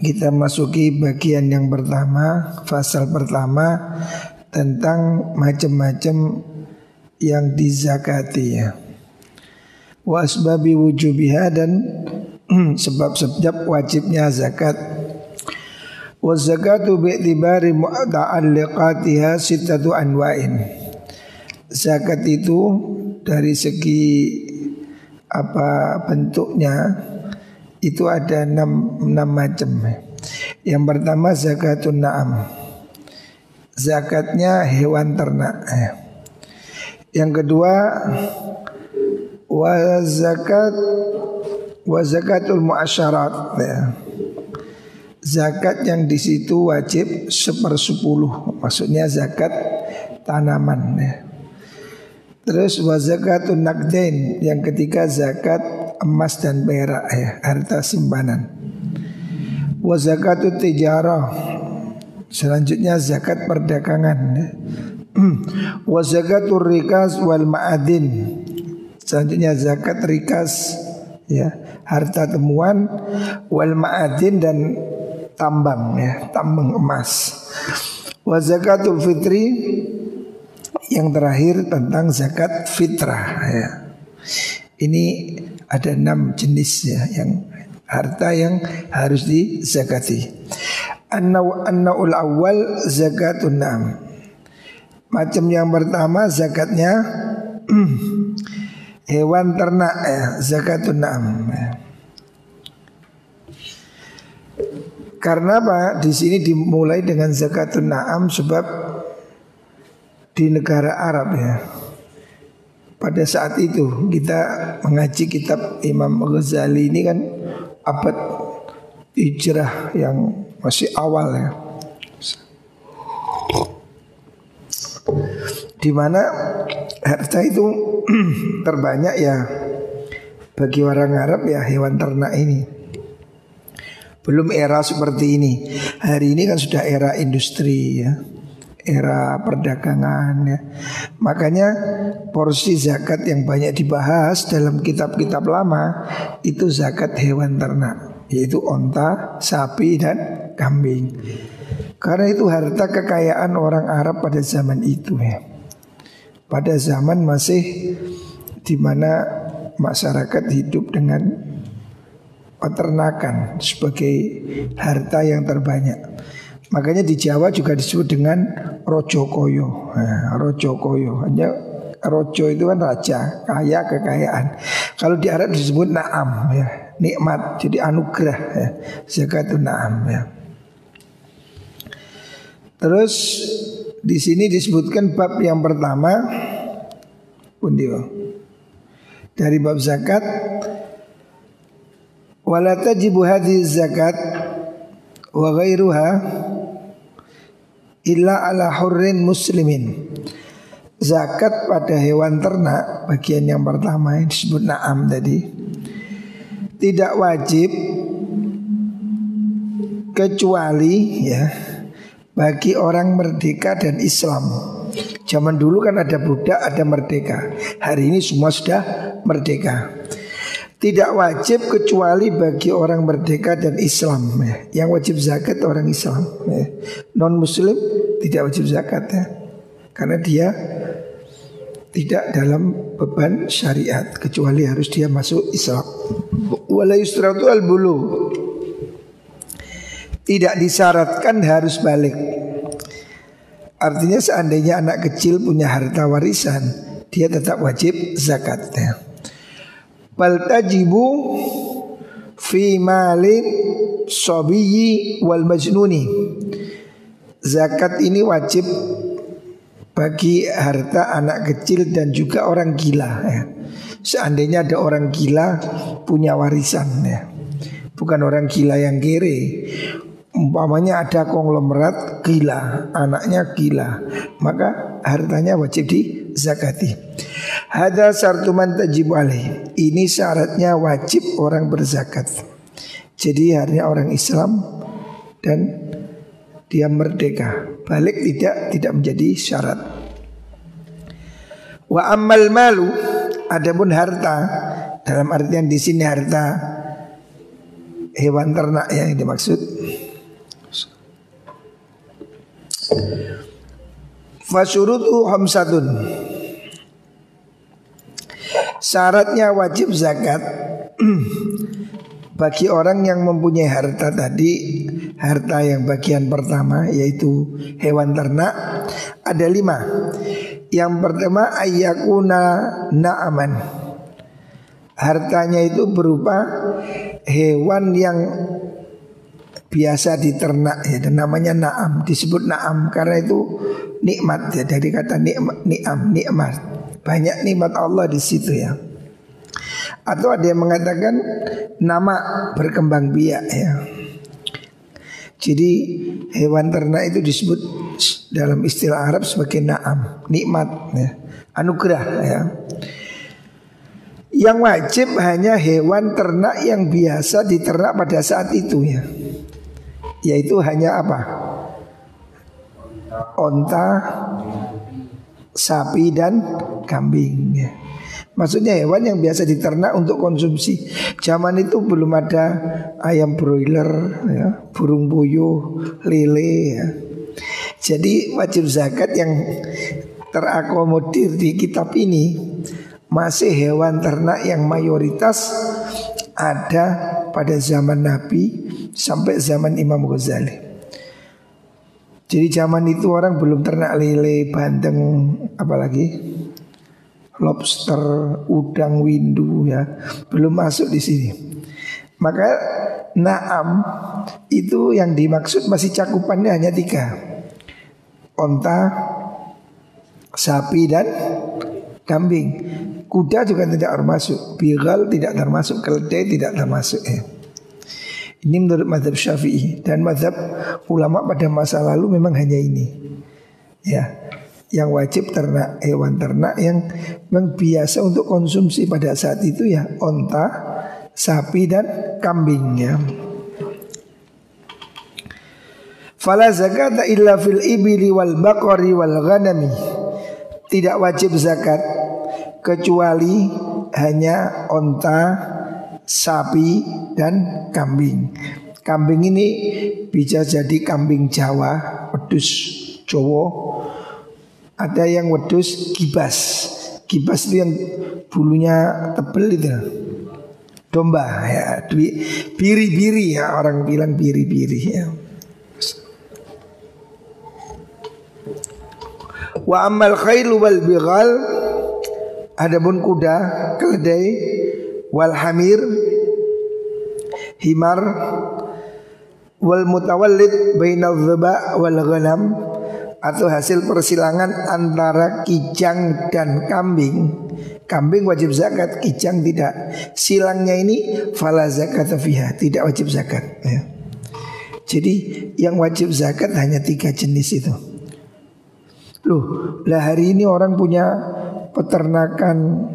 Kita masuki bagian yang pertama, fasal pertama tentang macam-macam yang dizakati ya. Wa asbabi wujubiha dan sebab-sebab wajibnya zakat. Wa zakatu bi'tibari mu'ta'alliqatiha sittatu anwa'in. Zakat itu dari segi apa bentuknya itu ada enam, enam macam. Yang pertama zakatun na'am. Zakatnya hewan ternak. Yang kedua wa zakat wa zakatul muasyarat ya. Zakat yang di situ wajib sepersepuluh, maksudnya zakat tanaman ya. Terus wa zakatun nakdain, yang ketiga zakat emas dan perak ya, harta simpanan. Wa tijarah. Selanjutnya zakat perdagangan ya. Wa rikas wal ma'adin. Selanjutnya zakat rikas ya, harta temuan wal ma'adin dan tambang ya, tambang emas. Wa zakatul fitri yang terakhir tentang zakat fitrah ya. Ini ada enam jenis ya yang harta yang harus dizakati. An-naw an-naul awal zakatun nam. Macam yang pertama zakatnya hewan ternak ya, zakatun. Ya. Karena apa? Di sini dimulai dengan zakatun naam sebab di negara Arab ya. Pada saat itu kita mengaji kitab Imam Ghazali ini kan abad hijrah yang masih awal ya. Di mana harta itu terbanyak ya bagi orang Arab ya hewan ternak ini. Belum era seperti ini. Hari ini kan sudah era industri ya era perdagangan ya. Makanya porsi zakat yang banyak dibahas dalam kitab-kitab lama itu zakat hewan ternak, yaitu onta, sapi dan kambing. Karena itu harta kekayaan orang Arab pada zaman itu ya. Pada zaman masih di mana masyarakat hidup dengan peternakan sebagai harta yang terbanyak. Makanya di Jawa juga disebut dengan Rojo Koyo. Nah, Rojo Koyo hanya Rojo itu kan raja, kaya kekayaan. Kalau di Arab disebut naam ya, nikmat, jadi anugerah ya. Zakat itu naam ya. Terus di sini disebutkan bab yang pertama pundio dari bab zakat wala tajibu zakat wa ghairuha illa ala hurrin muslimin. Zakat pada hewan ternak bagian yang pertama yang disebut na'am tadi tidak wajib kecuali ya bagi orang merdeka dan Islam. Zaman dulu kan ada budak, ada merdeka. Hari ini semua sudah merdeka. Tidak wajib kecuali bagi orang merdeka dan Islam ya. Yang wajib zakat orang Islam ya. Non muslim tidak wajib zakat ya. Karena dia tidak dalam beban syariat Kecuali harus dia masuk Islam. Bulu Tidak disyaratkan harus balik. Artinya seandainya anak kecil punya harta warisan Dia tetap wajib zakat ya bal tajibu fi malin sobiyi wal majnuni zakat ini wajib bagi harta anak kecil dan juga orang gila ya. Seandainya ada orang gila punya warisan ya. bukan orang gila yang kere. Umpamanya ada konglomerat gila, anaknya gila, maka hartanya wajib di zakati. Hada sartuman tajib alaih. Ini syaratnya wajib orang berzakat. Jadi harinya orang Islam dan dia merdeka. Balik tidak tidak menjadi syarat. Wa amal malu adapun harta dalam artian di sini harta hewan ternak yang dimaksud Fasyurutu hamsatun Syaratnya wajib zakat. Bagi orang yang mempunyai harta tadi Harta yang bagian pertama yaitu hewan ternak Ada lima. Yang pertama ayakuna na'aman. Hartanya itu berupa hewan yang biasa diternak ya dan namanya naam. Disebut naam karena itu nikmat ya dari kata nikmat niam nikmat banyak nikmat Allah di situ ya. Atau ada yang mengatakan nama berkembang biak ya. Jadi hewan ternak itu disebut dalam istilah Arab sebagai naam nikmat ya. Anugerah ya. Yang wajib hanya hewan ternak yang biasa diternak pada saat itu ya. Yaitu hanya apa? Onta, sapi dan kambing. Ya. Maksudnya hewan yang biasa diternak untuk konsumsi. Zaman itu belum ada ayam broiler, ya, burung puyuh, lele. Ya. Jadi wajib zakat yang terakomodir di kitab ini masih hewan ternak yang mayoritas ada pada zaman Nabi sampai zaman Imam Ghazali. Jadi zaman itu orang belum ternak lele, bandeng, apalagi lobster, udang, windu ya, belum masuk di sini. Maka naam itu yang dimaksud masih cakupannya hanya tiga, onta, sapi dan kambing. Kuda juga tidak termasuk, bigal tidak termasuk, keledai tidak termasuk ya. Ini menurut madhab syafi'i. Dan madhab ulama pada masa lalu memang hanya ini. Ya Yang wajib ternak hewan ternak yang memang biasa untuk konsumsi pada saat itu ya Onta, sapi dan kambing ya. Fala zakat illa fil ibili wal baqari wal ghanami. Tidak wajib zakat Kecuali hanya onta, sapi dan kambing. Kambing ini bisa jadi kambing Jawa, wedus Jawa. Ada yang wedus kibas. Kibas itu yang bulunya tebel itu. Domba ya, biri-biri ya orang bilang biri-biri ya. Wa amal khailu wal bighal Adapun kuda, keledai, wal hamir himar wal mutawallid bainal dhaba wal ghanam atau hasil persilangan antara kijang dan kambing. Kambing wajib zakat, kijang tidak. Silangnya ini fala zakat fiha, tidak wajib zakat ya. Jadi yang wajib zakat hanya tiga jenis itu. Loh, lah hari ini orang punya peternakan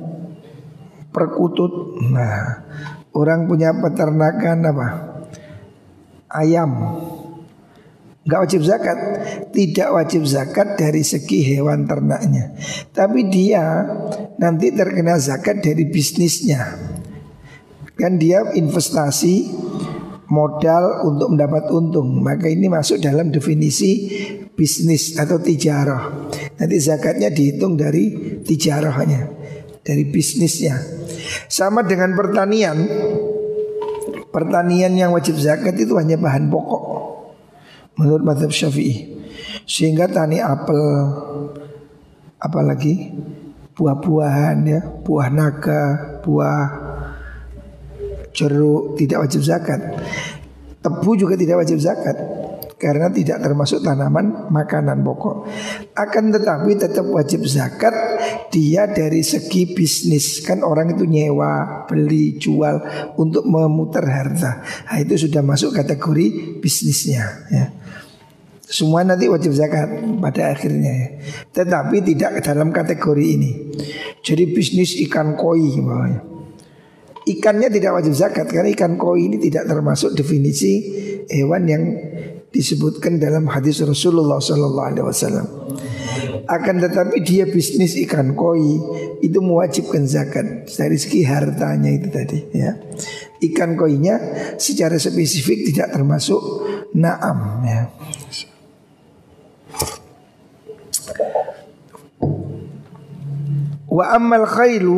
perkutut. Nah, orang punya peternakan apa? Ayam. Gak wajib zakat Tidak wajib zakat dari segi hewan ternaknya Tapi dia nanti terkena zakat dari bisnisnya Kan dia investasi modal untuk mendapat untung Maka ini masuk dalam definisi bisnis atau tijarah Nanti zakatnya dihitung dari tijarahnya Dari bisnisnya sama dengan pertanian. Pertanian yang wajib zakat itu hanya bahan pokok. Menurut madhab syafi'i. Sehingga tani apel Apalagi Buah-buahan ya Buah naga Buah jeruk Tidak wajib zakat. Tebu juga tidak wajib zakat karena tidak termasuk tanaman makanan pokok. Akan tetapi tetap wajib zakat dia dari segi bisnis kan orang itu nyewa, beli, jual untuk memutar harta. Nah, itu sudah masuk kategori bisnisnya ya. Semua nanti wajib zakat pada akhirnya ya. Tetapi tidak dalam kategori ini. Jadi bisnis ikan koi bawahnya. Ikannya tidak wajib zakat karena ikan koi ini tidak termasuk definisi hewan yang disebutkan dalam hadis Rasulullah Sallallahu Alaihi Wasallam. Akan tetapi dia bisnis ikan koi itu mewajibkan zakat dari segi hartanya itu tadi ya. Ikan koinya secara spesifik tidak termasuk naam ya. Wa ammal khailu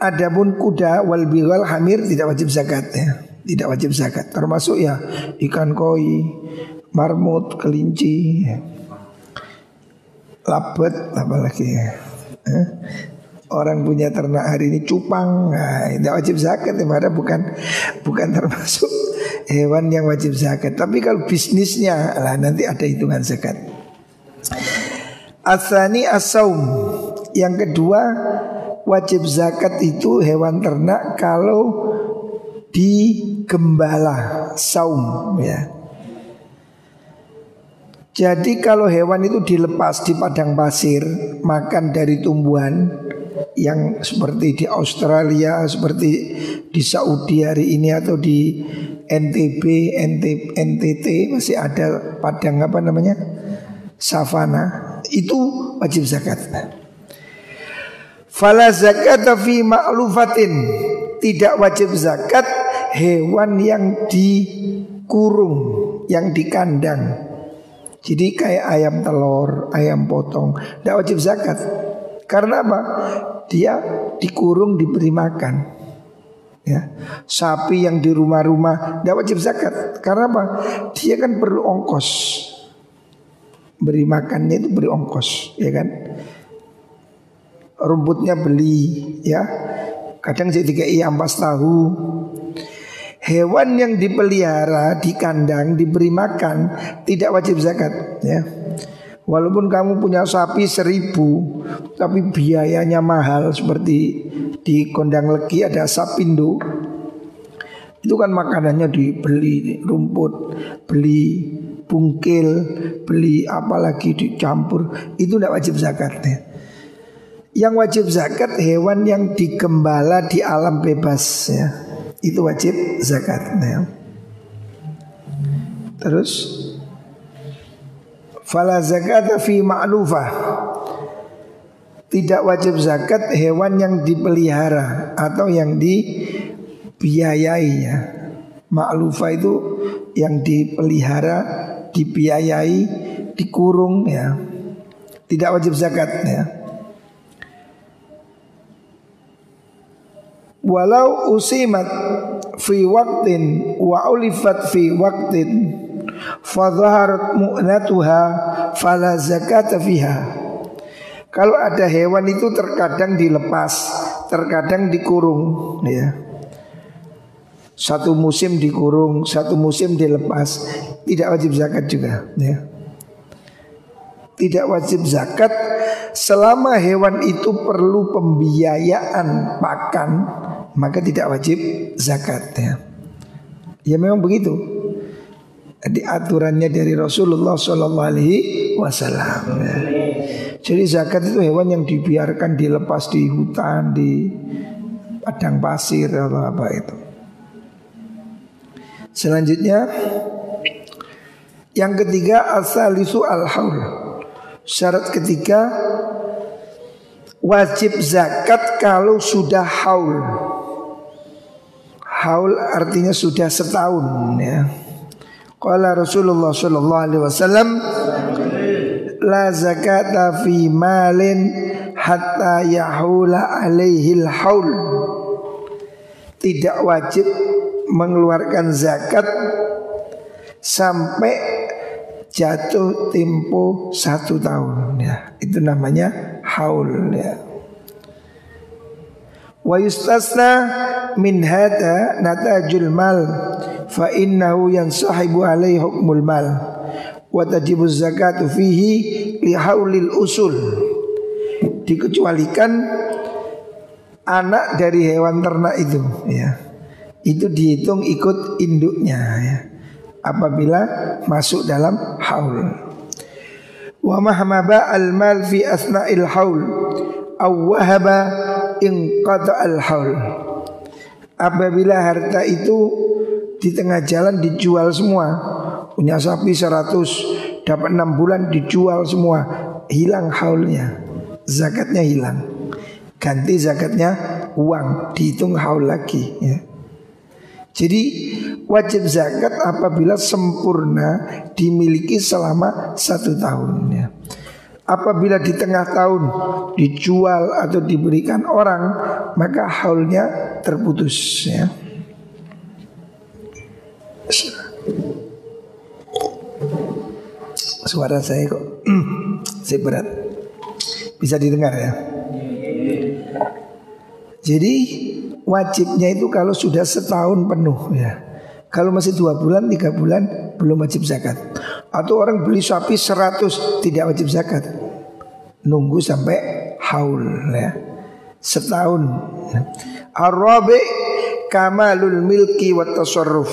adapun kuda wal bigal hamir tidak wajib zakat ya tidak wajib zakat. Termasuk ya ikan koi, marmut, kelinci, labet, apalagi ya. Orang punya ternak hari ini cupang, nah, tidak wajib zakat, ya, bukan bukan termasuk hewan yang wajib zakat. Tapi kalau bisnisnya, lah nanti ada hitungan zakat. Asani asaum. Yang kedua wajib zakat itu hewan ternak kalau di gembala saum ya. Jadi kalau hewan itu dilepas di padang pasir makan dari tumbuhan yang seperti di Australia, seperti di Saudi hari ini atau di NTB, NT, NTT masih ada padang apa namanya? savana itu wajib zakat. Fala zakat fi ma'lufatin tidak wajib zakat hewan yang dikurung, yang dikandang. Jadi kayak ayam telur, ayam potong, tidak wajib zakat. Karena apa? Dia dikurung diberi makan. Ya. Sapi yang di rumah-rumah tidak wajib zakat. Karena apa? Dia kan perlu ongkos. Beri makannya itu beri ongkos, ya kan? Rumputnya beli, ya Kadang saya dikai ampas tahu Hewan yang dipelihara di kandang diberi makan tidak wajib zakat ya. Walaupun kamu punya sapi seribu Tapi biayanya mahal Seperti di kondang legi ada sapindo Itu kan makanannya dibeli rumput Beli bungkil Beli apalagi dicampur Itu tidak wajib zakat ya. Yang wajib zakat hewan yang digembala di alam bebas ya. Itu wajib zakat ya. Terus? Fala zakat fi ma'lufah. Tidak wajib zakat hewan yang dipelihara Atau yang dibiayai ya Ma'lufah itu yang dipelihara Dibiayai Dikurung ya. Tidak wajib zakat ya walau usimat fi waktin wa ulifat fi waktin fadhaharat mu'natuha fala zakata fiha. Kalau ada hewan itu terkadang dilepas terkadang dikurung ya. Satu musim dikurung satu musim dilepas tidak wajib zakat juga ya tidak wajib zakat selama hewan itu perlu pembiayaan pakan maka tidak wajib zakat ya. Ya memang begitu. Di aturannya dari Rasulullah Shallallahu Alaihi Wasallam. Ya. Jadi zakat itu hewan yang dibiarkan dilepas di hutan, di padang pasir atau apa itu. Selanjutnya yang ketiga asalisu al haul. Syarat ketiga wajib zakat kalau sudah haul. Haul artinya sudah setahun ya. Qala Rasulullah sallallahu alaihi wasallam la zakata fi malin hatta yahula alaihi haul. Tidak wajib mengeluarkan zakat sampai jatuh tempo satu tahun ya. Itu namanya haul ya. Wa yustasna min hada natajul mal fa innahu yansahibu alaihi hukmul mal wa tajibu zakatu fihi li haulil usul dikecualikan anak dari hewan ternak itu ya itu dihitung ikut induknya ya apabila masuk dalam haul. Wa mahmaba al mal fi asna'il haul aw wahaba in al haul. Apabila harta itu di tengah jalan dijual semua punya sapi 100 dapat 6 bulan dijual semua hilang haulnya. Zakatnya hilang. Ganti zakatnya uang dihitung haul lagi ya jadi wajib zakat apabila sempurna dimiliki selama satu tahun ya. Apabila di tengah tahun dijual atau diberikan orang maka haulnya terputus ya. Suara saya kok saya berat. Bisa didengar ya. Jadi wajibnya itu kalau sudah setahun penuh ya. Kalau masih dua bulan, tiga bulan belum wajib zakat. Atau orang beli sapi seratus tidak wajib zakat nunggu sampai haul ya. Setahun. Arabi kamalul milki wa tasarruf.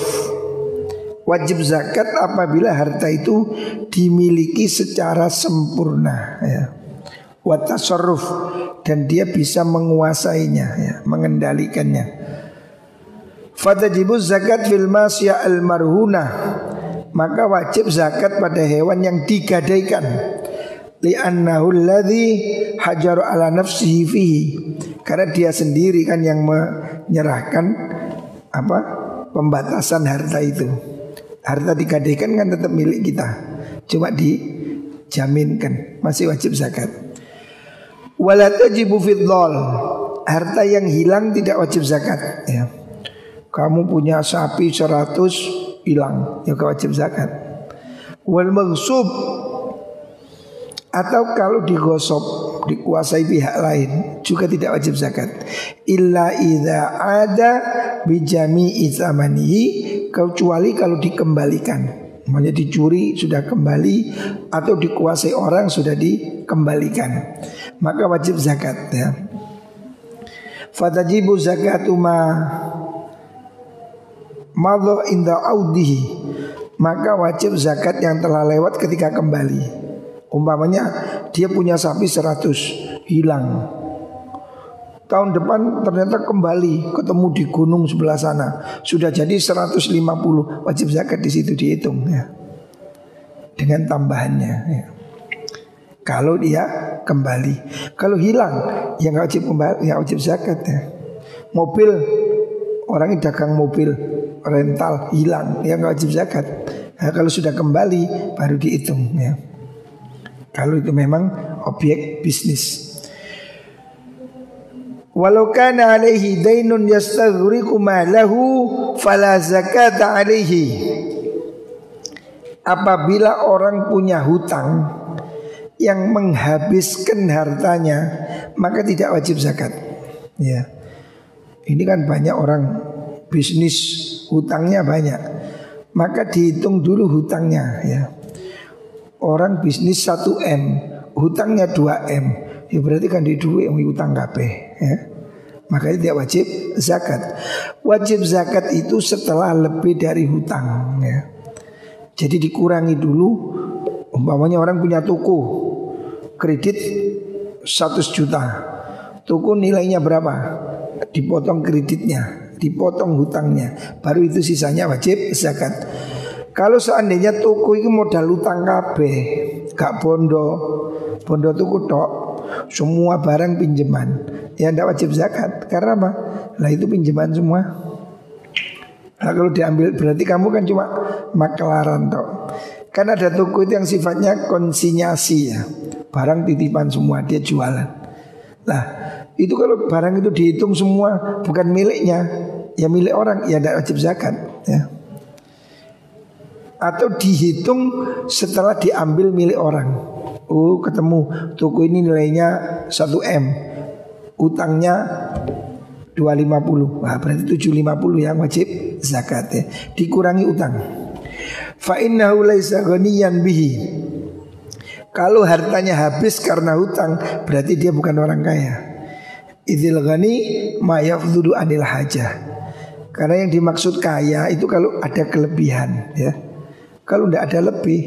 Wajib zakat apabila harta itu dimiliki secara sempurna ya. Wa tasarruf dan dia bisa menguasainya ya, mengendalikannya. Fatajibu zakat fil masya al marhuna. Maka wajib zakat pada hewan yang digadaikan. Li'annahu alladhi hajaru ala nafsihi fihi. Karena dia sendiri kan yang menyerahkan apa pembatasan harta itu. Harta digadaikan kan tetap milik kita. Cuma dijaminkan. Masih wajib zakat wala tajibu fiddol harta yang hilang tidak wajib zakat. Ya. Kamu punya sapi 100 hilang. Ya wajib zakat. Wal maghsub. Atau kalau digosok dikuasai pihak lain juga tidak wajib zakat. Illa idza ada bijami izamanihi kecuali kalau dikembalikan. Maksudnya dicuri sudah kembali atau dikuasai orang sudah dikembalikan maka wajib zakat ya fatajibu zakatu ma madha inda audihi maka wajib zakat yang telah lewat ketika kembali Umpamanya dia punya sapi 100 hilang. Tahun depan ternyata kembali ketemu di gunung sebelah sana. Sudah jadi 150 wajib zakat di situ dihitung ya. Dengan tambahannya ya. Kalau dia kembali, kalau hilang ya nggak wajib kembali, ya wajib zakat ya. Mobil orang yang dagang mobil rental hilang ya nggak wajib zakat. Nah, kalau sudah kembali baru dihitung ya. Kalau itu memang objek bisnis. Walau kana alaihi dainun yastaghriqu malahu fala zakata alaihi. Apabila orang punya hutang yang menghabiskan hartanya, maka tidak wajib zakat. Ya. Ini kan banyak orang bisnis hutangnya banyak. Maka dihitung dulu hutangnya ya. Orang bisnis 1 M Hutangnya 2 M Ya berarti kan di duit yang utang KP ya. Makanya tidak wajib zakat Wajib zakat itu setelah lebih dari hutang ya. Jadi dikurangi dulu Umpamanya orang punya toko Kredit 100 juta Toko nilainya berapa? Dipotong kreditnya Dipotong hutangnya Baru itu sisanya wajib zakat kalau seandainya toko itu modal utang kabeh, gak bondo, bondo tuku tok, semua barang pinjaman, ya ndak wajib zakat. Karena apa? Lah itu pinjaman semua. Nah, kalau diambil berarti kamu kan cuma makelaran tok. Kan ada toko itu yang sifatnya konsinyasi ya. Barang titipan semua dia jualan. Lah, itu kalau barang itu dihitung semua bukan miliknya, ya milik orang, ya tidak wajib zakat ya atau dihitung setelah diambil milik orang. Oh, ketemu toko ini nilainya 1 M. Utangnya 250 Wah berarti 750 yang wajib zakat ya Dikurangi utang Fa innahu laisa ghaniyan bihi Kalau hartanya habis karena hutang Berarti dia bukan orang kaya Idil ghani ma yafdudu anil hajah Karena yang dimaksud kaya itu kalau ada kelebihan ya Kalau tidak ada lebih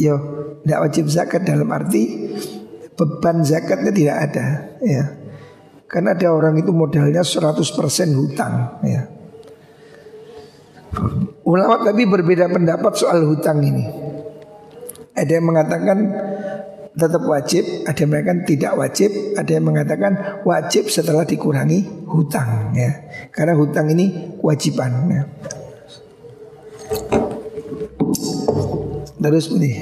Ya tidak wajib zakat dalam arti Beban zakatnya tidak ada ya karena ada orang itu modalnya 100% hutang ya. Ulama tapi berbeda pendapat soal hutang ini. Ada yang mengatakan tetap wajib, ada yang mengatakan tidak wajib, ada yang mengatakan wajib setelah dikurangi hutang ya. Karena hutang ini kewajiban ya. Terus ini.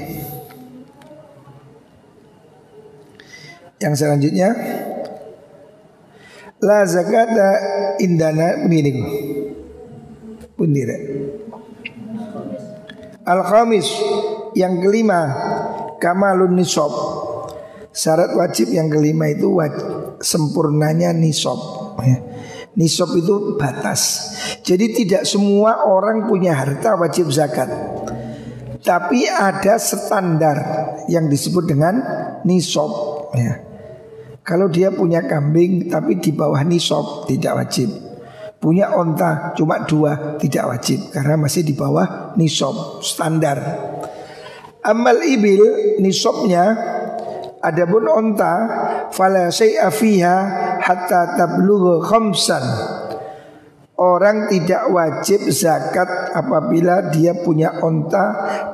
Yang selanjutnya La zakata indana begini Bundira Al-khamis Yang kelima Kamalun nisob Syarat wajib yang kelima itu wajib, Sempurnanya nisob ya. Nisob itu batas Jadi tidak semua orang punya harta wajib zakat Tapi ada standar Yang disebut dengan nisob ya. Kalau dia punya kambing tapi di bawah nisab tidak wajib. Punya onta cuma dua tidak wajib karena masih di bawah nisab standar. Amal ibil nisabnya adapun onta fala syai'a fiha hatta tablugha khamsan. Orang tidak wajib zakat apabila dia punya onta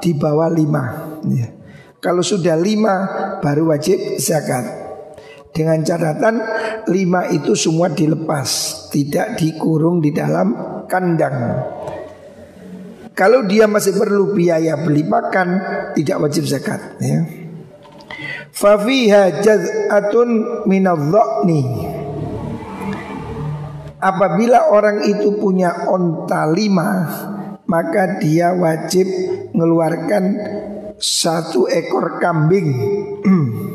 di bawah lima. Ya. Kalau sudah lima baru wajib zakat. Dengan catatan lima itu semua dilepas Tidak dikurung di dalam kandang Kalau dia masih perlu biaya beli makan Tidak wajib zakat ya. Fafiha jaz'atun minadha'ni Apabila orang itu punya onta lima Maka dia wajib mengeluarkan satu ekor kambing.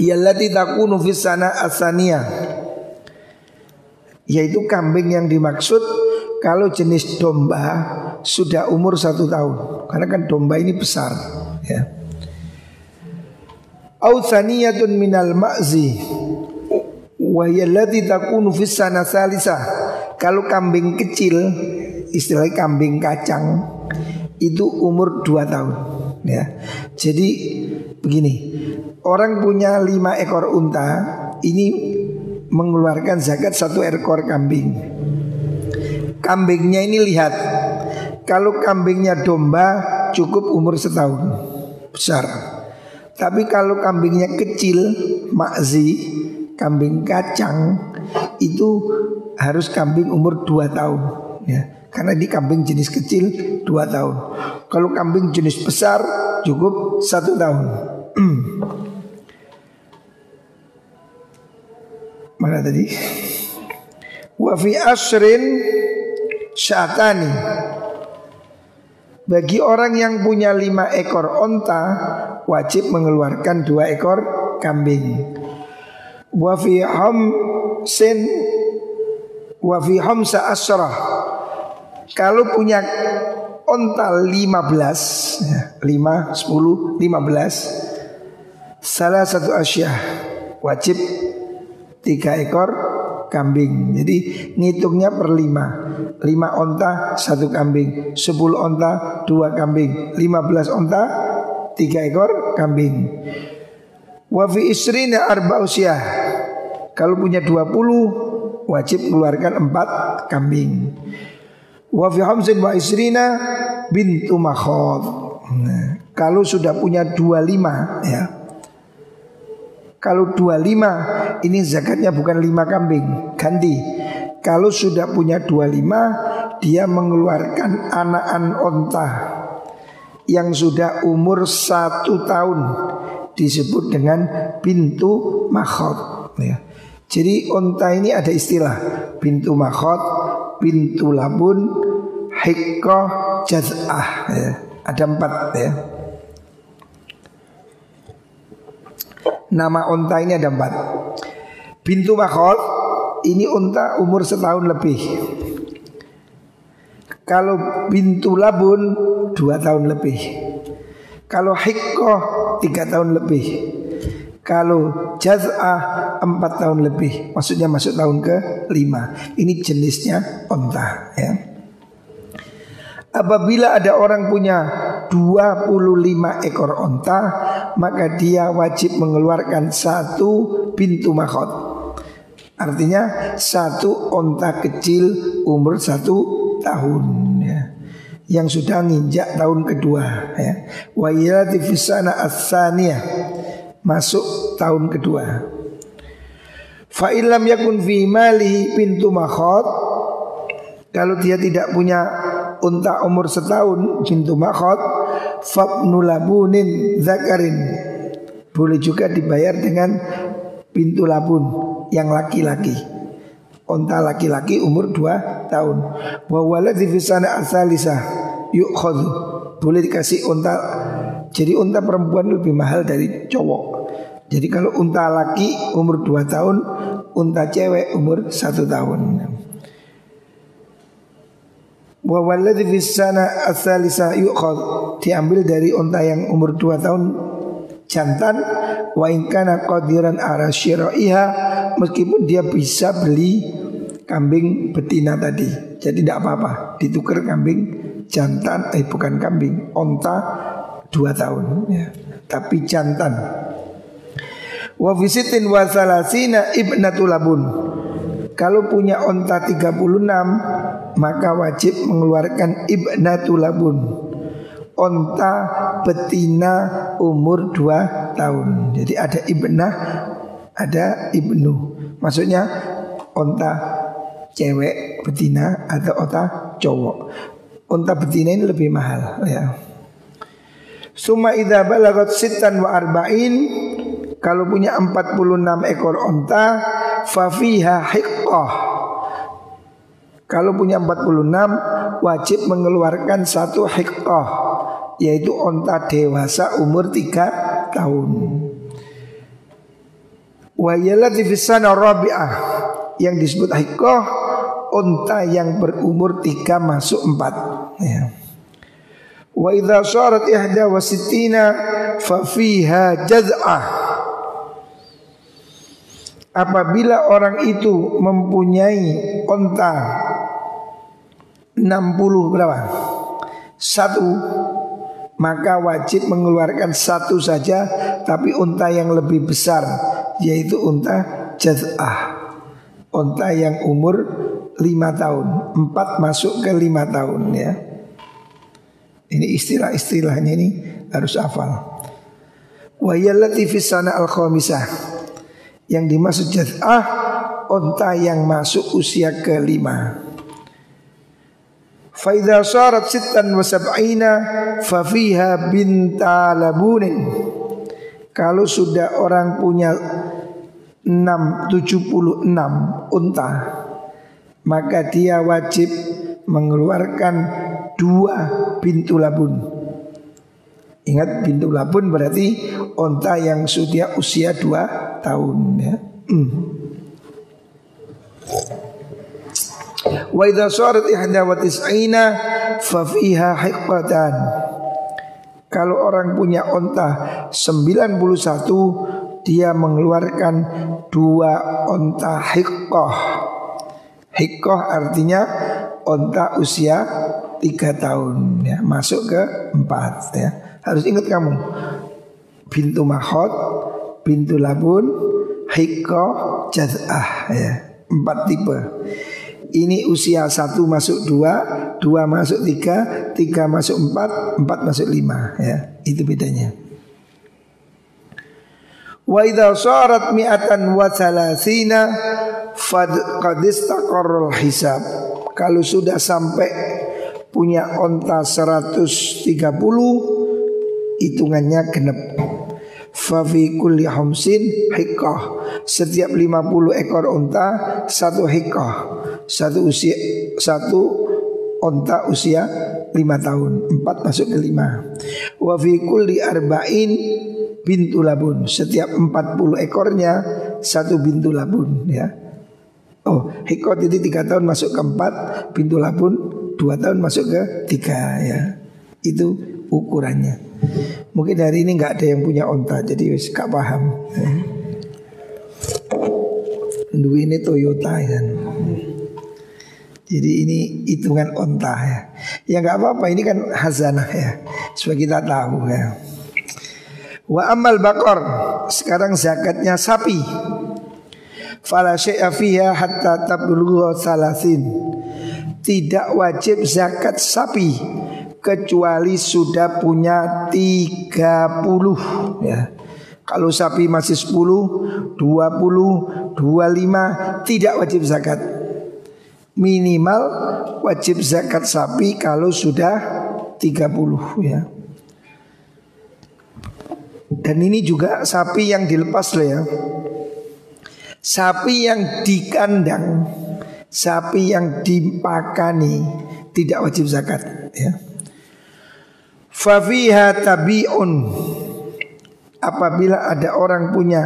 Yallati takunu fis sana asania Yaitu kambing yang dimaksud Kalau jenis domba Sudah umur satu tahun Karena kan domba ini besar ya. Ausaniyatun minal ma'zi Wahiyallati takunu fis sana salisa Kalau kambing kecil Istilahnya kambing kacang Itu umur dua tahun ya. Jadi begini Orang punya lima ekor unta Ini mengeluarkan zakat satu ekor kambing Kambingnya ini lihat Kalau kambingnya domba cukup umur setahun Besar Tapi kalau kambingnya kecil Makzi Kambing kacang Itu harus kambing umur dua tahun ya karena di kambing jenis kecil dua tahun. Kalau kambing jenis besar cukup satu tahun. Mana tadi? Wa fi asrin syatani. Bagi orang yang punya lima ekor onta Wajib mengeluarkan dua ekor kambing. Wa fi hamsin Wa fi hamsa asrah. Kalau punya onta lima belas ya, lima, sepuluh, lima belas Salah satu asyah Wajib tiga ekor kambing. Jadi ngitungnya per lima. Lima onta satu kambing, sepuluh onta dua kambing, lima belas onta tiga ekor kambing. Wafi isrina arba usia. Kalau punya dua puluh wajib mengeluarkan empat kambing. Wafi hamzin wa isrina bintu makhod. Nah, kalau sudah punya dua lima ya kalau 25 ini zakatnya bukan 5 kambing, ganti. Kalau sudah punya 25 dia mengeluarkan anakan onta yang sudah umur satu tahun disebut dengan pintu makhot. Ya. Jadi onta ini ada istilah pintu makhot, pintu labun, hikkoh, jaz'ah. Ya. Ada empat ya. Nama unta ini ada empat. Bintu makhot Ini unta umur setahun lebih. Kalau bintu labun Dua tahun lebih. Kalau hikoh Tiga tahun lebih. Kalau jaz'ah Empat tahun lebih. Maksudnya masuk tahun ke lima. Ini jenisnya unta ya Apabila ada orang punya 25 ekor onta Maka dia wajib mengeluarkan satu pintu makhot Artinya satu onta kecil umur satu tahun ya. Yang sudah nginjak tahun kedua ya. Wa fisana Masuk tahun kedua Fa'ilam yakun fi pintu makhot Kalau dia tidak punya unta umur setahun jintu makhot fabnu labunin zakarin. Boleh juga dibayar dengan pintu labun yang laki-laki. Unta laki-laki umur 2 tahun. Wa waladhi fisana asalisa yukhad boleh dikasih unta jadi unta perempuan lebih mahal dari cowok. Jadi kalau unta laki umur 2 tahun unta cewek umur 1 tahun Wa walladhi fis sana asalisa yu'khad diambil dari unta yang umur 2 tahun jantan wa in qadiran ara syira'iha meskipun dia bisa beli kambing betina tadi. Jadi tidak apa-apa, ditukar kambing jantan eh bukan kambing, unta 2 tahun ya. Tapi jantan. Wa visitin wa salasina ibnatul labun. Kalau punya onta 36 maka wajib mengeluarkan ibnatul labun. Onta betina umur 2 tahun. Jadi ada ibnah, ada ibnu. Maksudnya onta cewek betina atau onta cowok. Onta betina ini lebih mahal ya. Suma idza balagat sittan wa arba'in kalau punya 46 ekor onta fafiha hiqqah kalau punya 46 wajib mengeluarkan satu hiqqah yaitu onta dewasa umur 3 tahun. Wa yalati fisana rabi'ah yang disebut hiqqah onta yang berumur 3 masuk 4 ya. Wa idza syarat ihda wa sittina fa fiha jaz'ah. Apabila orang itu mempunyai onta 60 berapa? Satu. Maka wajib mengeluarkan satu saja Tapi unta yang lebih besar Yaitu unta jaz'ah. Unta yang umur 5 tahun. Empat masuk ke 5 tahun ya. Ini istilah-istilahnya ini harus hafal. Wa yallati sana al-khamisah. Yang dimaksud jaz'ah Onta yang masuk usia kelima Faidha syarat sittan wa sab'ina Fafiha binta labunin Kalau sudah orang punya 6, 76 unta Maka dia wajib mengeluarkan dua pintu labun Ingat pintu labun berarti onta yang sudah usia dua tahun ya. Hmm. Wa idza sarat ihda wa tis'ina fa fiha hiqqatan. Kalau orang punya onta 91 dia mengeluarkan dua onta hiqqah. Hiqqah artinya onta usia tiga tahun ya, masuk ke empat ya. Harus ingat kamu Pintu mahot Pintu labun Hiko Jaz'ah ya. Empat tipe Ini usia satu masuk dua Dua masuk tiga Tiga masuk empat Empat masuk lima. Ya. Itu bedanya. Wa idha syarat mi'atan wa salasina Fad qadistaqarrul hisab. Kalau sudah sampai punya onta 130 hitungannya genep Fafi kulli homsin hikah Setiap 50 ekor unta Satu hikah Satu usia Satu unta usia lima tahun Empat masuk ke lima Wafi kulli arba'in bintu labun. Setiap 40 ekornya satu bintu labun ya. Oh, hikot itu tiga tahun masuk ke empat, bintu labun dua tahun masuk ke tiga ya. Itu ukurannya. Mungkin hari ini nggak ada yang punya onta, jadi wis gak paham. Ya. Ini Toyota ya. Jadi ini hitungan onta ya. Ya nggak apa-apa, ini kan hazanah ya. Supaya kita tahu ya. Wa amal bakor Sekarang zakatnya sapi Fala syai'a fiha hatta tablugha salasin Tidak wajib zakat sapi Kecuali sudah punya 30 ya. Kalau sapi masih 10, 20, 25 Tidak wajib zakat Minimal wajib zakat sapi kalau sudah 30 ya dan ini juga sapi yang dilepas loh ya. Sapi yang di kandang, sapi yang dipakani tidak wajib zakat ya. Fafiha tabi'un Apabila ada orang punya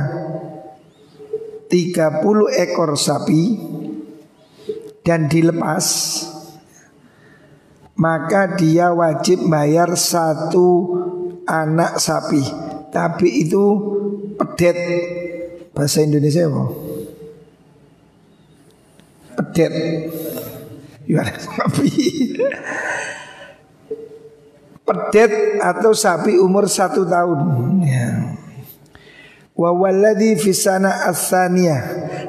30 ekor sapi dan dilepas maka dia wajib bayar satu anak sapi tapi itu pedet bahasa Indonesia apa? Pedet. Sapi? Pedet atau sapi umur satu tahun. Ya. Fisana asaniyah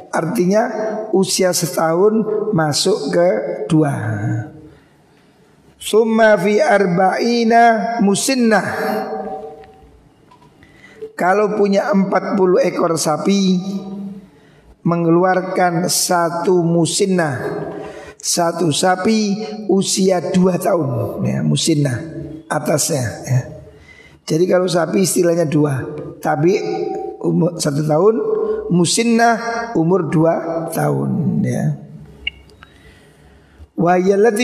Artinya usia setahun masuk ke dua. Summa fi arba'ina musinnah. Kalau punya 40 ekor sapi mengeluarkan satu musinnah. Satu sapi usia dua tahun. Ya musinnah atasnya ya. Jadi kalau sapi istilahnya dua tapi umur satu tahun musinnah umur dua tahun ya.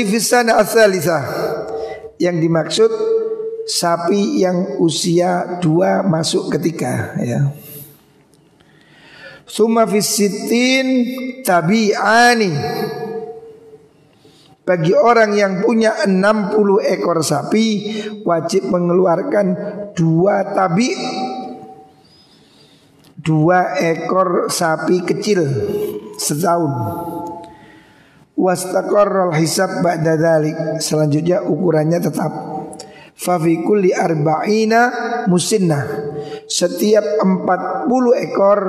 Fisana yang dimaksud sapi yang usia dua masuk ketiga ya. Suma fisitin tabi'ani Bagi orang yang punya 60 ekor sapi Wajib mengeluarkan dua tabi. Dua ekor sapi kecil setahun Wastaqarral hisab ba'da Selanjutnya ukurannya tetap. Fafikul kulli arba'ina musinnah Setiap 40 ekor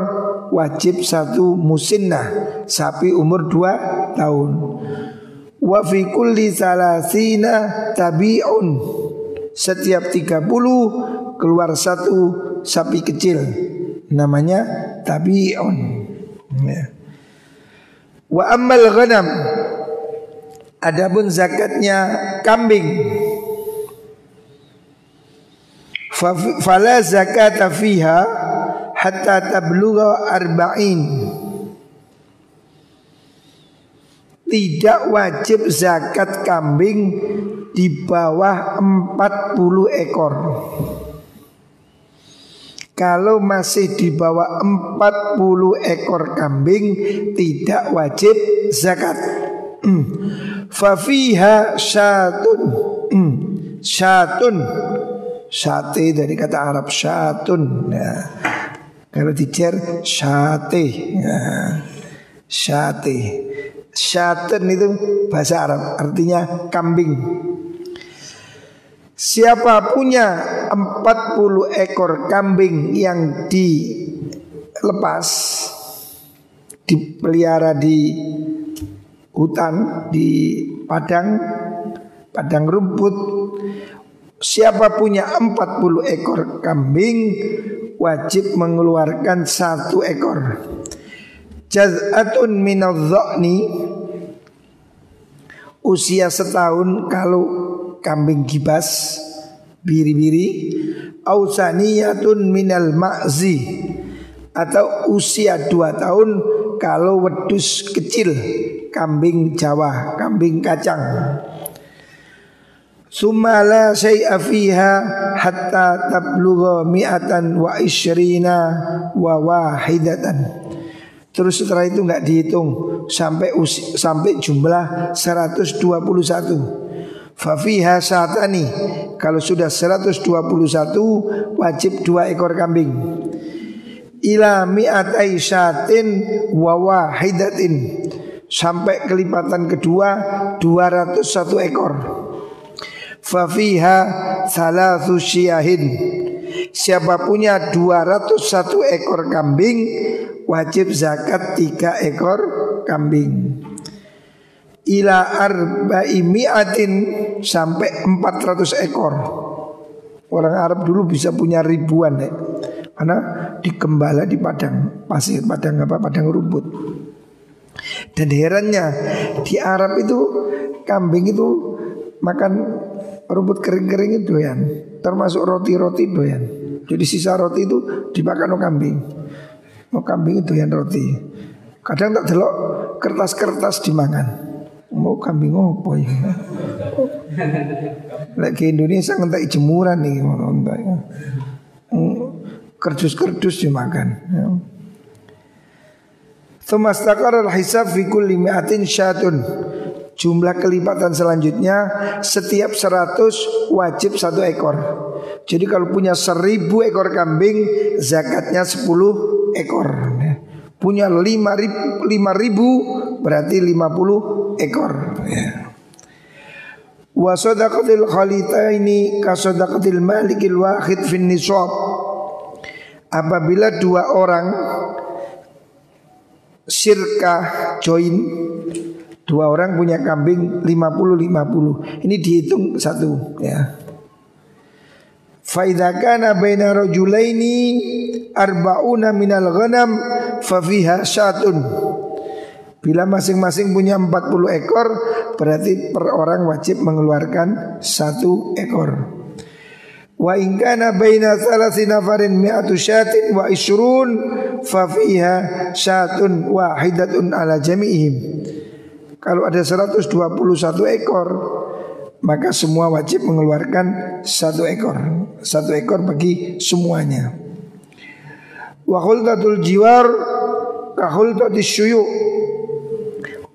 wajib satu musinnah Sapi umur 2 tahun Wa fi kulli salasina tabi'un. Setiap 30 keluar satu sapi kecil. Namanya tabi'un. Ya. Wa ammal ghanam. Adapun zakatnya kambing. Fala zakata fiha hatta tablugha arba'in tidak wajib zakat kambing di bawah 40 ekor kalau masih di bawah 40 ekor kambing tidak wajib zakat. Fafiha syatun. Syatun Sate dari kata Arab syatun ya. Kalau dicer sate ya. Sate Syatun itu bahasa Arab Artinya kambing Siapa punya 40 ekor kambing yang dilepas Dipelihara di hutan Di padang Padang rumput Siapa punya 40 ekor kambing wajib mengeluarkan satu ekor. Jaz'atun minadh-dha'ni usia setahun kalau kambing gibas biri-biri ausaniyatun minal ma'zi atau usia dua tahun kalau wedus kecil kambing Jawa, kambing kacang. Summa la syai'a fiha hatta tablugha mi'atan wa isyrina wa wahidatan. Terus setelah itu enggak dihitung sampai usi, sampai jumlah 121. Fafiha satani kalau sudah 121 wajib dua ekor kambing. Ila mi'atai syatin wa wahidatin sampai kelipatan kedua 201 ekor. Fafiha syiahin Siapa punya 201 ekor kambing Wajib zakat 3 ekor kambing Ila arba'i mi'atin Sampai 400 ekor Orang Arab dulu bisa punya ribuan ya. Karena dikembala di padang pasir, padang apa, padang rumput Dan herannya di Arab itu kambing itu makan rumput kering-kering itu ya termasuk roti-roti doyan. Jadi sisa roti itu dimakan oleh kambing. Mau kambing itu yang roti. Kadang tak delok kertas-kertas dimakan. Mau kambing apa ya? Lagi Indonesia ngentai jemuran nih ya. Kerdus-kerdus dimakan. Ya. Tumastakar al-hisab fi kulli syatun Jumlah kelipatan selanjutnya setiap 100 wajib satu ekor. Jadi kalau punya 1000 ekor kambing zakatnya 10 ekor. Punya 5000 5000 berarti 50 ekor ya. Wa sadaqatil khalitaini ka sadaqatil malikil wahid fin nisab. Apabila dua orang sirka join Dua orang punya kambing 50-50 Ini dihitung satu ya Faidha kana baina rajulaini arba'una minal ghanam fafiha syatun. Bila masing-masing punya 40 ekor Berarti per orang wajib mengeluarkan satu ekor. Wa in kana baina thalathi nafarin mi'atu syatin wa isrun Fafiha syatun wahidatun ala jami'ihim. Kalau ada 121 ekor Maka semua wajib mengeluarkan satu ekor Satu ekor bagi semuanya. Wa khultatul jiwar Kahultatis syuyu.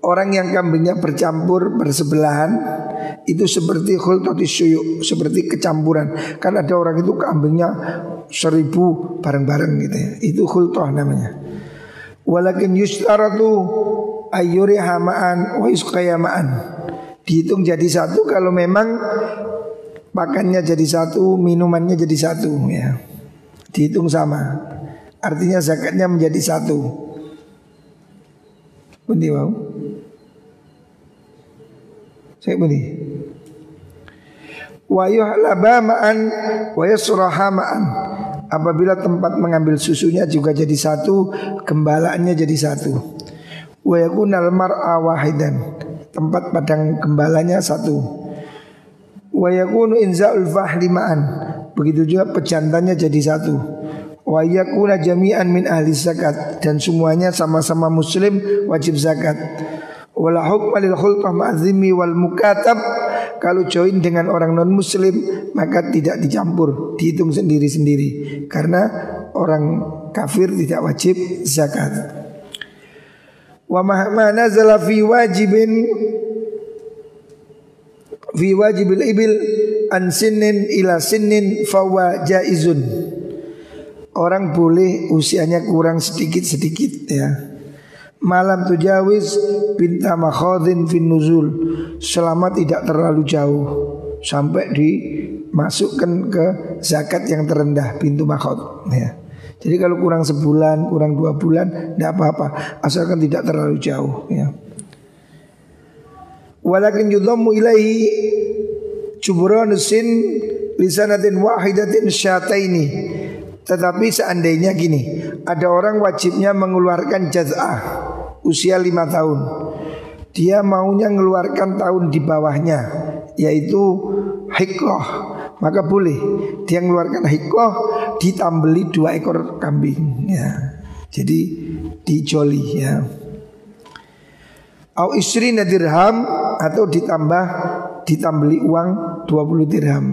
Orang yang kambingnya bercampur bersebelahan itu seperti khultatis syuyu seperti kecampuran. Kan ada orang itu kambingnya seribu bareng-bareng gitu ya. Itu khultah namanya. Walakin yustaratu ayuri hamaan wa isqayamaan dihitung jadi satu kalau memang makannya jadi satu minumannya jadi satu ya. Dihitung sama. Artinya zakatnya menjadi satu. Bundi mau saya bundi wa yuhlaba ma'an wa yasraha ma'an. Apabila tempat mengambil susunya juga jadi satu gembalaannya jadi satu. Wa yakunal mar'a wahidan. Tempat padang gembalanya satu wa yakunu inza'ul fahli ma'an begitu juga pejantannya jadi satu. Wa yakuna jami'an min ahli zakat. Dan semuanya sama-sama muslim wajib zakat. Wala hukma lil khulqah ma'zimi wal mukatab. Kalau join dengan orang non muslim maka tidak dicampur. Dihitung sendiri-sendiri. Karena orang kafir tidak wajib zakat. Wa mahma nazala fi wajibin fi wajibil ibil an sinnin ila sinnin fawa jaizun. Orang boleh usianya kurang sedikit-sedikit ya. Malam tujawiz binta makhadhin fin nuzul selama tidak terlalu jauh sampai dimasukkan ke zakat yang terendah pintu makhad ya. Jadi kalau kurang sebulan, kurang dua bulan, tidak apa-apa, asalkan tidak terlalu jauh. Ya. Walakin yudhammu ilaihi sin lisanatin wahidatin syataini. Tetapi seandainya gini, ada orang wajibnya mengeluarkan jaz'ah usia lima tahun. Dia maunya mengeluarkan tahun di bawahnya, yaitu hikoh maka boleh dia mengeluarkan hikoh ditambeli dua ekor kambing ya. Jadi dijoli ya. Au isri dirham atau ditambah ditambeli uang 20 dirham.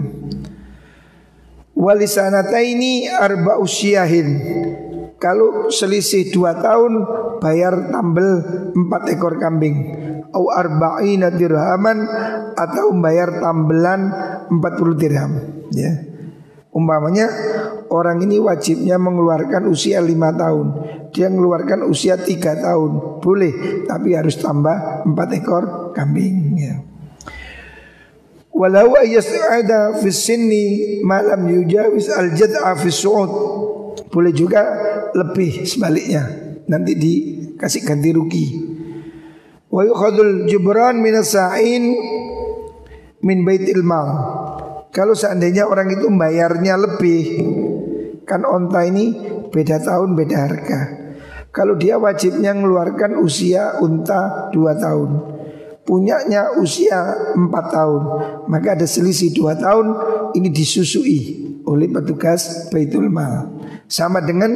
Walisanata ini arba usiahin. Kalau selisih dua tahun bayar tambel empat ekor kambing. Au arba'ina dirhaman atau bayar tambelan 40 dirham. Ya. Umpamanya orang ini wajibnya mengeluarkan usia lima tahun Dia mengeluarkan usia tiga tahun. Boleh tapi harus tambah empat ekor kambing ya. Walau yas'ada fi sinni malam yujawiz al jad'a fi su'ud. Boleh juga lebih sebaliknya. Nanti dikasih ganti rugi. Wa yukhadul jubran minas sa'in min baitil mal. Kalau seandainya orang itu bayarnya lebih Kan onta ini beda tahun beda harga Kalau dia wajibnya mengeluarkan usia unta 2 tahun Punyanya usia 4 tahun Maka ada selisih 2 tahun Ini disusui oleh petugas Baitul Mal Sama dengan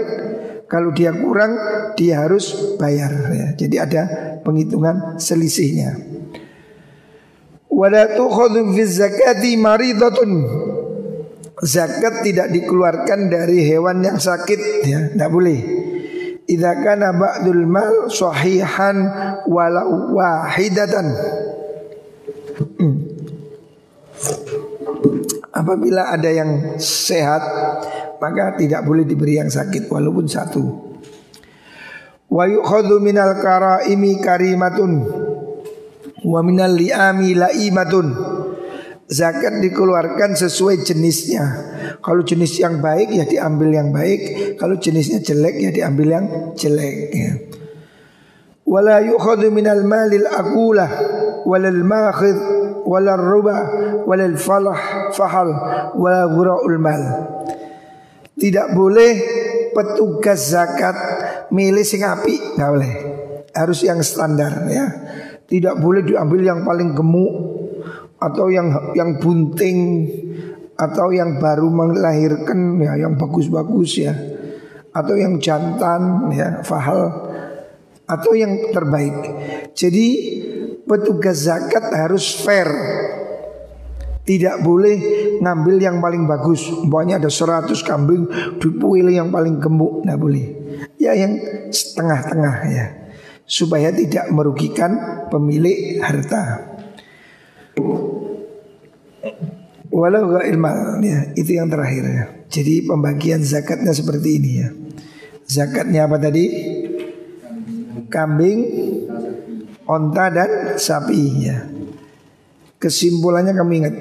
kalau dia kurang dia harus bayar ya. Jadi ada penghitungan selisihnya. Zakat tidak dikeluarkan dari hewan yang sakit ya, tidak boleh. Idza kana ba'dul mal sahihan walau wahidatan. Hmm. Apabila ada yang sehat maka tidak boleh diberi yang sakit walaupun satu. Wa yukhadhu minal karaimi karimatun Wa minal li'ami la'imatun Zakat dikeluarkan sesuai jenisnya. Kalau jenis yang baik ya diambil yang baik. Kalau jenisnya jelek ya diambil yang jelek ya. Wala yukhadu minal malil akulah Walal makhid Walal ruba Walal falah fahal Walal gura'ul mal. Tidak boleh petugas zakat milih sing api nggak boleh. Harus yang standar ya. Tidak boleh diambil yang paling gemuk atau yang yang bunting atau yang baru melahirkan ya yang bagus-bagus ya atau yang jantan ya fahal atau yang terbaik. Jadi petugas zakat harus fair. Tidak boleh ngambil yang paling bagus. Umpamanya ada 100 kambing dipilih yang paling gemuk, tidak boleh. Ya yang setengah-tengah ya supaya tidak merugikan pemilik harta. Walau gak ilmal ya, itu yang terakhir ya. Jadi pembagian zakatnya seperti ini ya. Zakatnya apa tadi? Kambing, onta dan sapi ya. Kesimpulannya kami ingat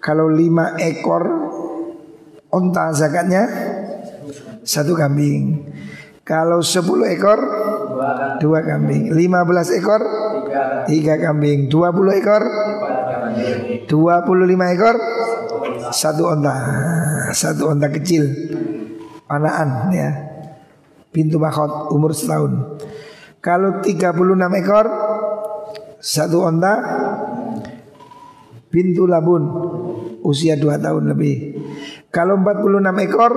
kalau lima ekor onta zakatnya satu kambing. Kalau sepuluh ekor dua kambing. Lima belas ekor tiga kambing. Dua puluh ekor dua puluh lima ekor satu onta satu onta kecil panaan ya pintu mahkot umur setahun. Kalau tiga puluh enam ekor satu onta pintu labun usia dua tahun lebih. Kalau empat puluh enam ekor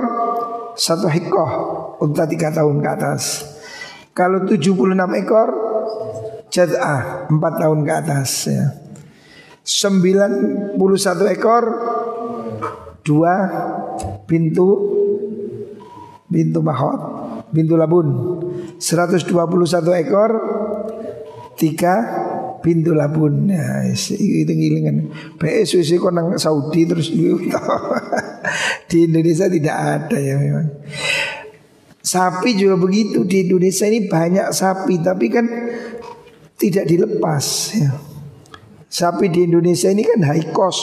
satu hikoh unta tiga tahun ke atas. Kalau 76 ekor jad'ah 4 tahun ke atas ya. 91 ekor dua pintu pintu mahot pintu labun. 121 ekor tiga pintu labun. Ya itu ngilingan. PSWC konang Saudi terus di Indonesia tidak ada ya memang. Sapi juga begitu. Di Indonesia ini banyak sapi tapi kan tidak dilepas ya. Sapi di Indonesia ini kan high cost.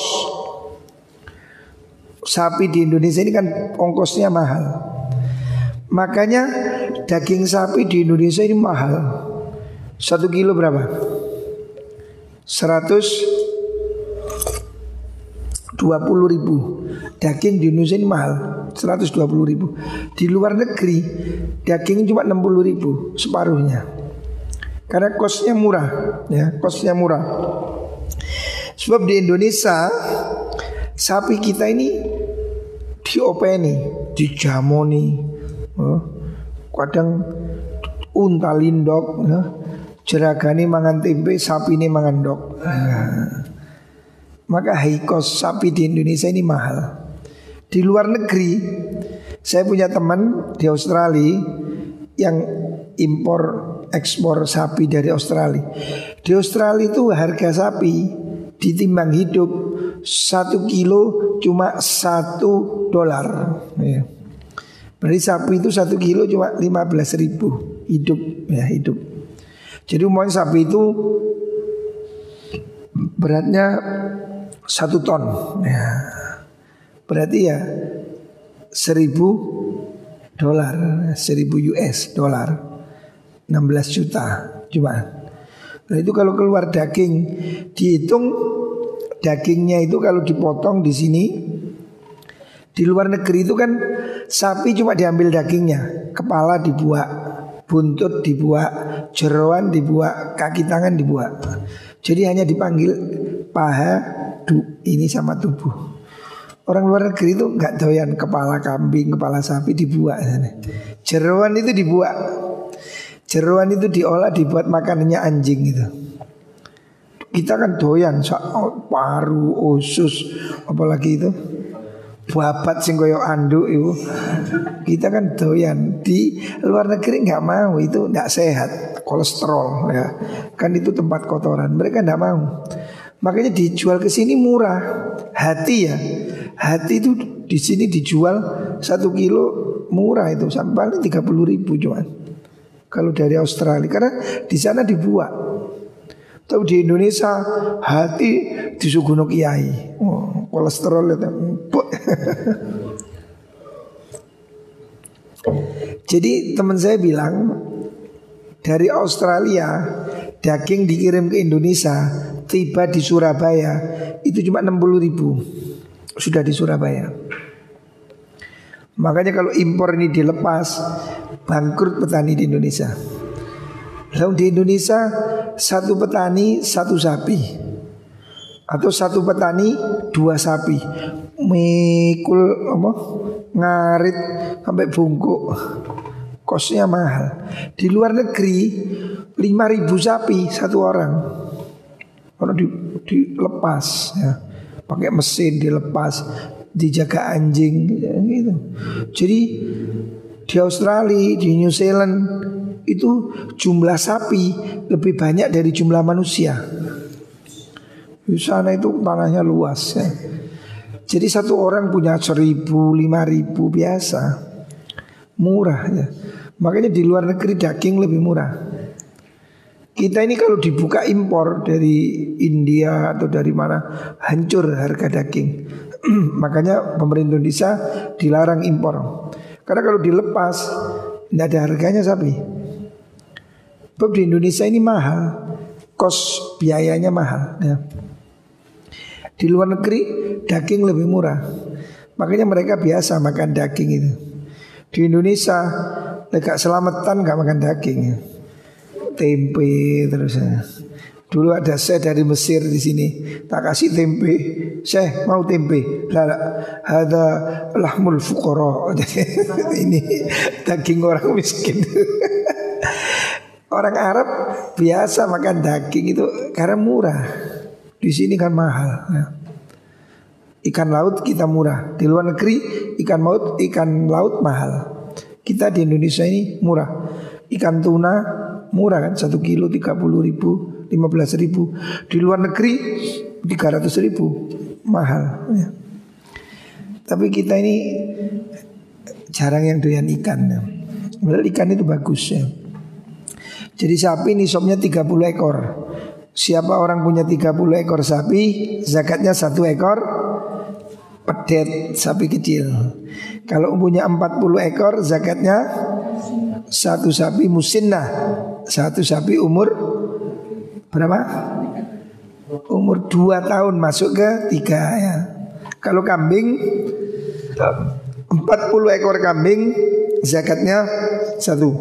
Sapi di Indonesia ini kan ongkosnya mahal. Makanya daging sapi di Indonesia ini mahal. Satu kilo berapa? Seratus dua puluh ribu Daging di Indonesia ini mahal 120 ribu Di luar negeri Daging cuma 60 ribu Separuhnya Karena kosnya murah ya Kosnya murah Sebab di Indonesia Sapi kita ini Diopeni Dijamoni oh, Kadang Unta lindok ya. Jeragani mangan tempe Sapi ini mangan dok nah. Maka high sapi di Indonesia ini mahal. Di luar negeri, saya punya teman di Australia yang impor ekspor sapi dari Australia. Di Australia itu harga sapi ditimbang hidup satu kilo cuma satu dolar. Ya. Berarti sapi itu satu kilo cuma lima belas ribu hidup ya hidup. Jadi umumnya sapi itu beratnya satu ton. Ya. Berarti ya seribu dolar, seribu US dolar, 16 juta cuma. Nah itu kalau keluar daging dihitung dagingnya itu kalau dipotong di sini di luar negeri itu kan sapi cuma diambil dagingnya, kepala dibuat, buntut dibuat, jeroan dibuat, kaki tangan dibuat. Jadi hanya dipanggil paha, du, ini sama tubuh. Orang luar negeri itu nggak doyan kepala kambing, kepala sapi dibuat. Jeruan itu dibuat. Jeruan itu diolah dibuat makanannya anjing itu. Kita kan doyan paru, usus, apalagi itu babat sing koyo anduk itu. Kita kan doyan di luar negeri nggak mau itu nggak sehat, kolesterol ya. Kan itu tempat kotoran. Mereka nggak mau. Makanya dijual ke sini murah. Hati ya. Hati itu di sini dijual satu kilo murah itu sampai tiga puluh ribu cuman. Kalau dari Australia karena di sana dibuat. Tapi di Indonesia hati disuguh kiai. Oh, kolesterol itu. Jadi teman saya bilang dari Australia daging dikirim ke Indonesia tiba di Surabaya itu cuma 60 ribu sudah di Surabaya. Makanya kalau impor ini dilepas bangkrut petani di Indonesia. Lalu di Indonesia satu petani satu sapi atau satu petani dua sapi mikul apa ngarit sampai bungkuk kosnya mahal. Di luar negeri 5000 sapi satu orang. Kalau di, dilepas ya pakai mesin dilepas, dijaga anjing ya, gitu. Jadi di Australia, di New Zealand itu jumlah sapi lebih banyak dari jumlah manusia. Di sana itu tanahnya luas ya. Jadi satu orang punya seribu, lima ribu biasa Murah ya Makanya di luar negeri daging lebih murah kita ini kalau dibuka impor dari India atau dari mana hancur harga daging. Makanya pemerintah Indonesia dilarang impor. Karena kalau dilepas tidak ada harganya sapi. Sebab di Indonesia ini mahal, kos biayanya mahal. Ya. Di luar negeri daging lebih murah. Makanya mereka biasa makan daging itu. Di Indonesia mereka selamatan nggak makan daging. Ya tempe terus ya. Dulu ada saya dari Mesir di sini, tak kasih tempe. Saya mau tempe. Lah ada lahmul fuqara. ini daging orang miskin. orang Arab biasa makan daging itu karena murah. Di sini kan mahal. Ya. Ikan laut kita murah. Di luar negeri ikan laut ikan laut mahal. Kita di Indonesia ini murah. Ikan tuna murah kan satu kilo tiga puluh ribu lima belas ribu di luar negeri tiga ratus ribu mahal ya. tapi kita ini jarang yang doyan ikan ya. Padahal ikan itu bagus ya. Jadi sapi ini somnya 30 ekor Siapa orang punya 30 ekor sapi Zakatnya satu ekor Pedet sapi kecil Kalau punya 40 ekor Zakatnya Satu sapi musinnah satu sapi umur berapa? Umur dua tahun masuk ke tiga ya. Kalau kambing 40 ekor kambing zakatnya satu.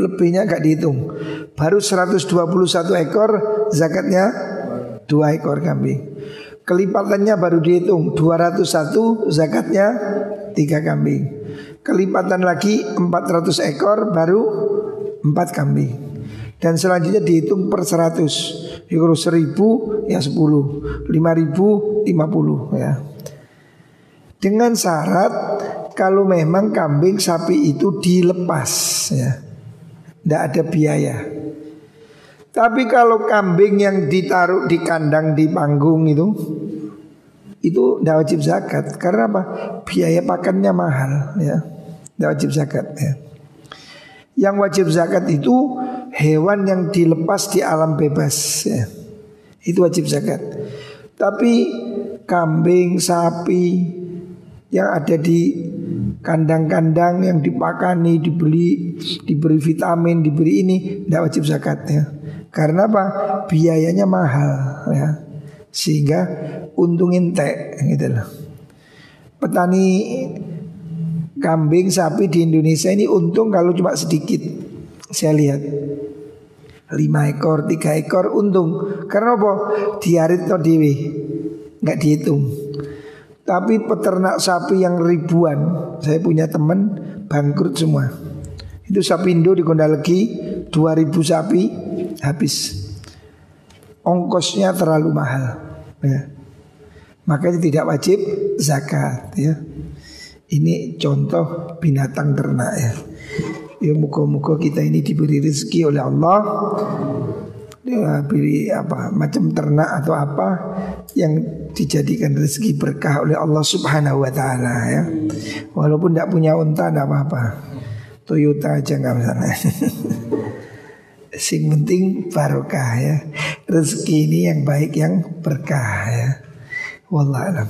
Lebihnya gak dihitung. Baru 121 ekor zakatnya dua ekor kambing. Kelipatannya baru dihitung 201 zakatnya tiga kambing. Kelipatan lagi 400 ekor baru empat kambing dan selanjutnya dihitung per 100 Ya kalau seribu ya sepuluh, lima ribu lima puluh ya. Dengan syarat kalau memang kambing sapi itu dilepas ya, tidak ada biaya. Tapi kalau kambing yang ditaruh di kandang di panggung itu itu tidak wajib zakat karena apa? Biaya pakannya mahal ya. Tidak wajib zakat ya. Yang wajib zakat itu hewan yang dilepas di alam bebas ya. Itu wajib zakat. Tapi kambing, sapi yang ada di kandang-kandang yang dipakani, dibeli, diberi vitamin, diberi ini tidak wajib zakat ya. Karena apa? Biayanya mahal ya. Sehingga untung ente gitu loh. Petani kambing sapi di Indonesia ini untung kalau cuma sedikit. Saya lihat lima ekor, tiga ekor untung. Karena apa? Diarit no dewi, nggak dihitung. Tapi peternak sapi yang ribuan, saya punya teman bangkrut semua. Itu sapi Indo di Kondalegi 2000 sapi habis. Ongkosnya terlalu mahal. Ya. Makanya tidak wajib zakat ya. Ini contoh binatang ternak ya. Ya muka-muka kita ini diberi rezeki oleh Allah ya, beri apa macam ternak atau apa yang dijadikan rezeki berkah oleh Allah Subhanahu wa taala ya. Walaupun tidak punya unta tidak apa-apa. Toyota aja nggak masalah. Sing penting barokah ya. Rezeki ini yang baik yang berkah ya. Wallah alam.